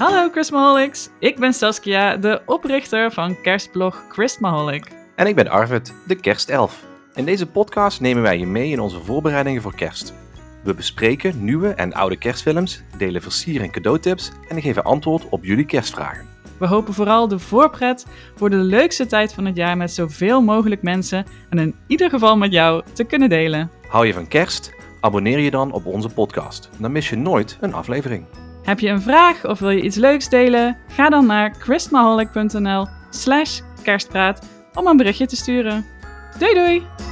Hallo Christmaholics, ik ben Saskia, de oprichter van kerstblog Christmaholic. En ik ben Arvid, de kerstelf. In deze podcast nemen wij je mee in onze voorbereidingen voor kerst. We bespreken nieuwe en oude kerstfilms, delen versier- en cadeautips en geven antwoord op jullie kerstvragen. We hopen vooral de voorpret voor de leukste tijd van het jaar met zoveel mogelijk mensen en in ieder geval met jou te kunnen delen. Hou je van kerst? Abonneer je dan op onze podcast. Dan mis je nooit een aflevering. Heb je een vraag of wil je iets leuks delen? Ga dan naar christmaholic.nl slash kerstpraat om een berichtje te sturen. Doei doei!